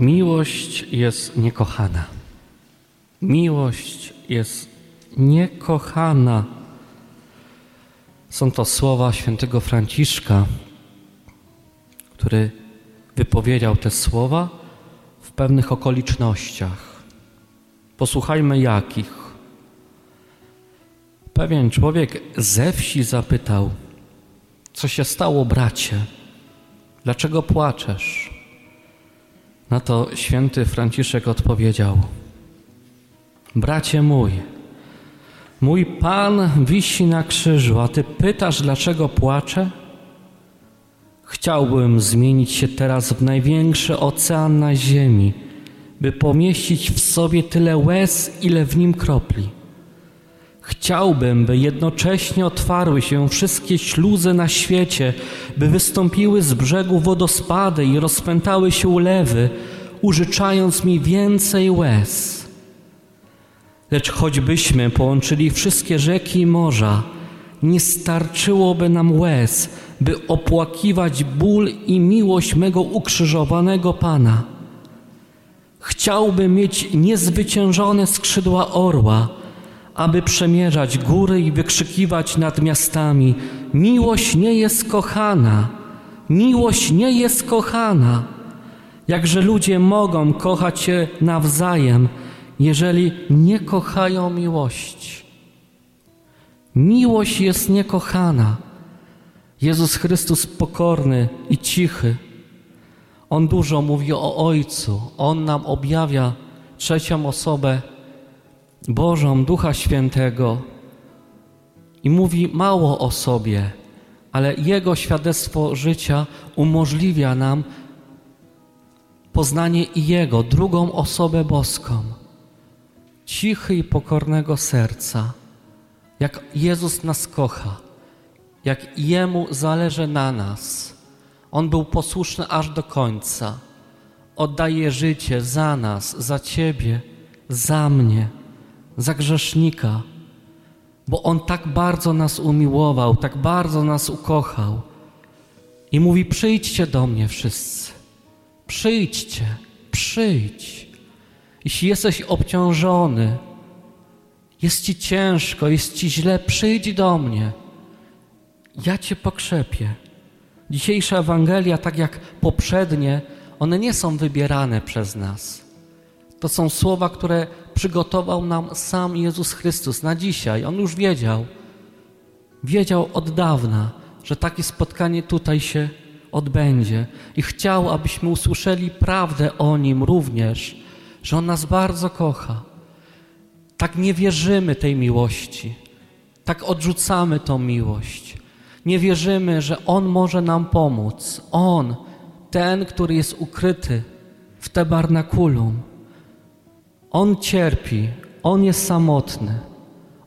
Miłość jest niekochana. Miłość jest niekochana. Są to słowa świętego Franciszka, który wypowiedział te słowa w pewnych okolicznościach. Posłuchajmy jakich. Pewien człowiek ze wsi zapytał: Co się stało, bracie? Dlaczego płaczesz? Na to święty Franciszek odpowiedział: Bracie mój, mój Pan wisi na krzyżu, a ty pytasz, dlaczego płaczę? Chciałbym zmienić się teraz w największy ocean na ziemi, by pomieścić w sobie tyle łez, ile w nim kropli. Chciałbym, by jednocześnie otwarły się wszystkie śluzy na świecie, by wystąpiły z brzegu wodospady i rozpętały się ulewy, użyczając mi więcej łez. Lecz choćbyśmy połączyli wszystkie rzeki i morza, nie starczyłoby nam łez, by opłakiwać ból i miłość mego ukrzyżowanego Pana. Chciałbym mieć niezwyciężone skrzydła orła, aby przemierzać góry i wykrzykiwać nad miastami: Miłość nie jest kochana, miłość nie jest kochana. Jakże ludzie mogą kochać się nawzajem, jeżeli nie kochają miłości? Miłość jest niekochana. Jezus Chrystus pokorny i cichy. On dużo mówi o Ojcu. On nam objawia trzecią osobę Bożą, Ducha Świętego i mówi mało o sobie, ale Jego świadectwo życia umożliwia nam poznanie i Jego, drugą osobę boską, cichy i pokornego serca, jak Jezus nas kocha, jak Jemu zależy na nas. On był posłuszny aż do końca. Oddaje życie za nas, za Ciebie, za mnie za grzesznika, bo On tak bardzo nas umiłował, tak bardzo nas ukochał. I mówi: Przyjdźcie do mnie wszyscy. Przyjdźcie, przyjdź. Jeśli jesteś obciążony, jest ci ciężko, jest ci źle, przyjdź do mnie. Ja cię pokrzepię. Dzisiejsza Ewangelia, tak jak poprzednie, one nie są wybierane przez nas. To są słowa, które przygotował nam sam Jezus Chrystus na dzisiaj. On już wiedział, wiedział od dawna, że takie spotkanie tutaj się odbędzie i chciał, abyśmy usłyszeli prawdę o Nim również, że On nas bardzo kocha. Tak nie wierzymy tej miłości, tak odrzucamy tą miłość. Nie wierzymy, że On może nam pomóc. On, ten, który jest ukryty w tabernakulum, on cierpi, On jest samotny.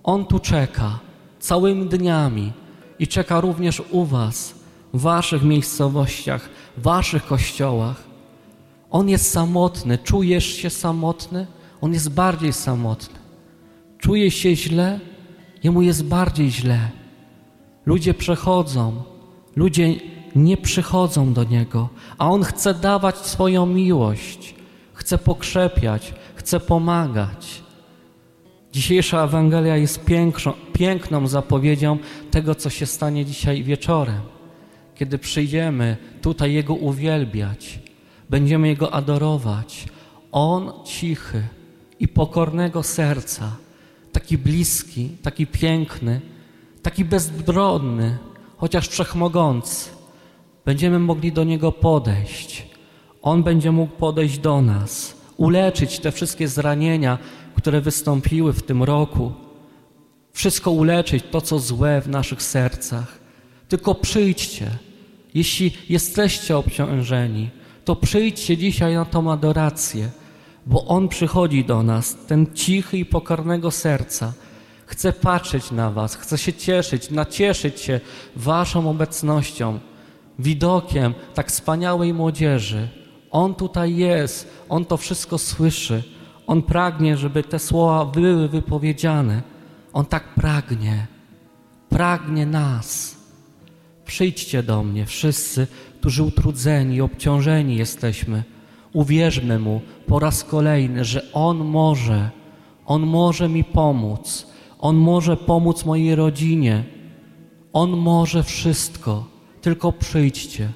On tu czeka całymi dniami i czeka również u Was, w Waszych miejscowościach, w Waszych kościołach. On jest samotny. Czujesz się samotny? On jest bardziej samotny. Czujesz się źle? Jemu jest bardziej źle. Ludzie przechodzą, ludzie nie przychodzą do Niego, a On chce dawać swoją miłość, chce pokrzepiać, chce pomagać. Dzisiejsza Ewangelia jest piękną, piękną zapowiedzią tego, co się stanie dzisiaj wieczorem, kiedy przyjdziemy tutaj Jego uwielbiać, będziemy Jego adorować. On cichy i pokornego serca, taki bliski, taki piękny, taki bezbronny, chociaż wszechmogący. Będziemy mogli do Niego podejść. On będzie mógł podejść do nas uleczyć te wszystkie zranienia, które wystąpiły w tym roku. Wszystko uleczyć, to co złe w naszych sercach. Tylko przyjdźcie. Jeśli jesteście obciążeni, to przyjdźcie dzisiaj na tą adorację, bo On przychodzi do nas, ten cichy i pokornego serca. Chce patrzeć na Was, chce się cieszyć, nacieszyć się Waszą obecnością, widokiem tak wspaniałej młodzieży on tutaj jest, On to wszystko słyszy. On pragnie, żeby te słowa były wypowiedziane. On tak pragnie, pragnie nas. Przyjdźcie do mnie, wszyscy, którzy utrudzeni, obciążeni jesteśmy. Uwierzmy Mu po raz kolejny, że On może, On może mi pomóc, On może pomóc mojej rodzinie, On może wszystko. Tylko przyjdźcie,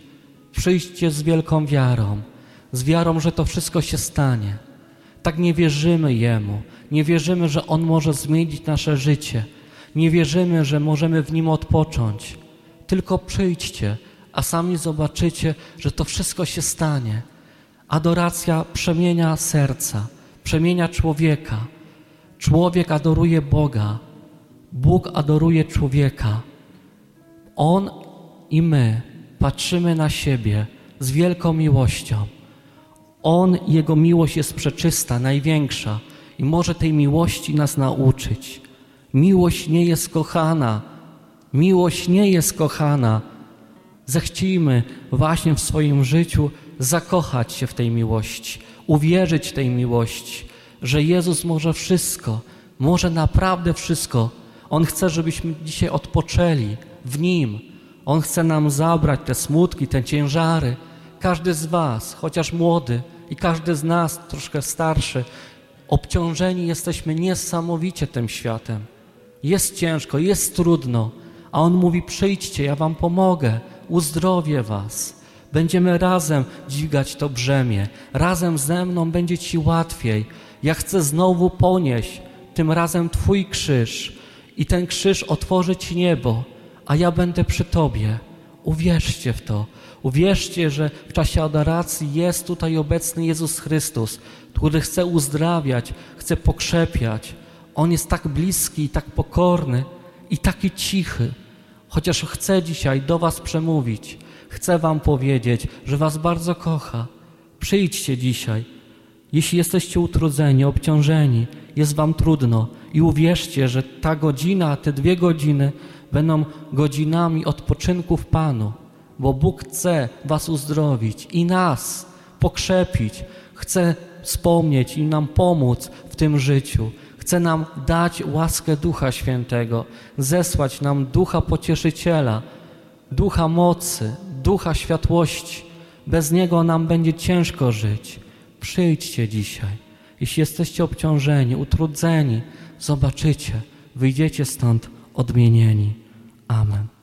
przyjdźcie z wielką wiarą, z wiarą, że to wszystko się stanie. Tak nie wierzymy Jemu, nie wierzymy, że On może zmienić nasze życie, nie wierzymy, że możemy w Nim odpocząć. Tylko przyjdźcie, a sami zobaczycie, że to wszystko się stanie. Adoracja przemienia serca, przemienia człowieka. Człowiek adoruje Boga, Bóg adoruje człowieka. On i my patrzymy na siebie z wielką miłością. On, Jego miłość jest przeczysta, największa i może tej miłości nas nauczyć. Miłość nie jest kochana, miłość nie jest kochana. Zechcijmy właśnie w swoim życiu zakochać się w tej miłości, uwierzyć tej miłości, że Jezus może wszystko, może naprawdę wszystko. On chce, żebyśmy dzisiaj odpoczęli w Nim. On chce nam zabrać te smutki, te ciężary. Każdy z Was, chociaż młody i każdy z nas, troszkę starszy, obciążeni jesteśmy niesamowicie tym światem. Jest ciężko, jest trudno, a On mówi: Przyjdźcie, ja Wam pomogę, uzdrowię Was. Będziemy razem dźwigać to brzemię, razem ze mną będzie Ci łatwiej. Ja chcę znowu ponieść, tym razem Twój krzyż, i ten krzyż otworzy Ci niebo, a ja będę przy Tobie. Uwierzcie w to. Uwierzcie, że w czasie adoracji jest tutaj obecny Jezus Chrystus, który chce uzdrawiać, chce pokrzepiać. On jest tak bliski, tak pokorny i taki cichy. Chociaż chce dzisiaj do Was przemówić, chcę Wam powiedzieć, że Was bardzo kocha. Przyjdźcie dzisiaj. Jeśli jesteście utrudzeni, obciążeni, jest Wam trudno i uwierzcie, że ta godzina, te dwie godziny będą godzinami odpoczynku w Panu, bo Bóg chce Was uzdrowić i nas pokrzepić, chce wspomnieć i nam pomóc w tym życiu. Chce nam dać łaskę Ducha Świętego, zesłać nam Ducha Pocieszyciela, Ducha mocy, Ducha światłości. Bez Niego nam będzie ciężko żyć. Przyjdźcie dzisiaj. Jeśli jesteście obciążeni, utrudzeni, zobaczycie, wyjdziecie stąd odmienieni. Amen.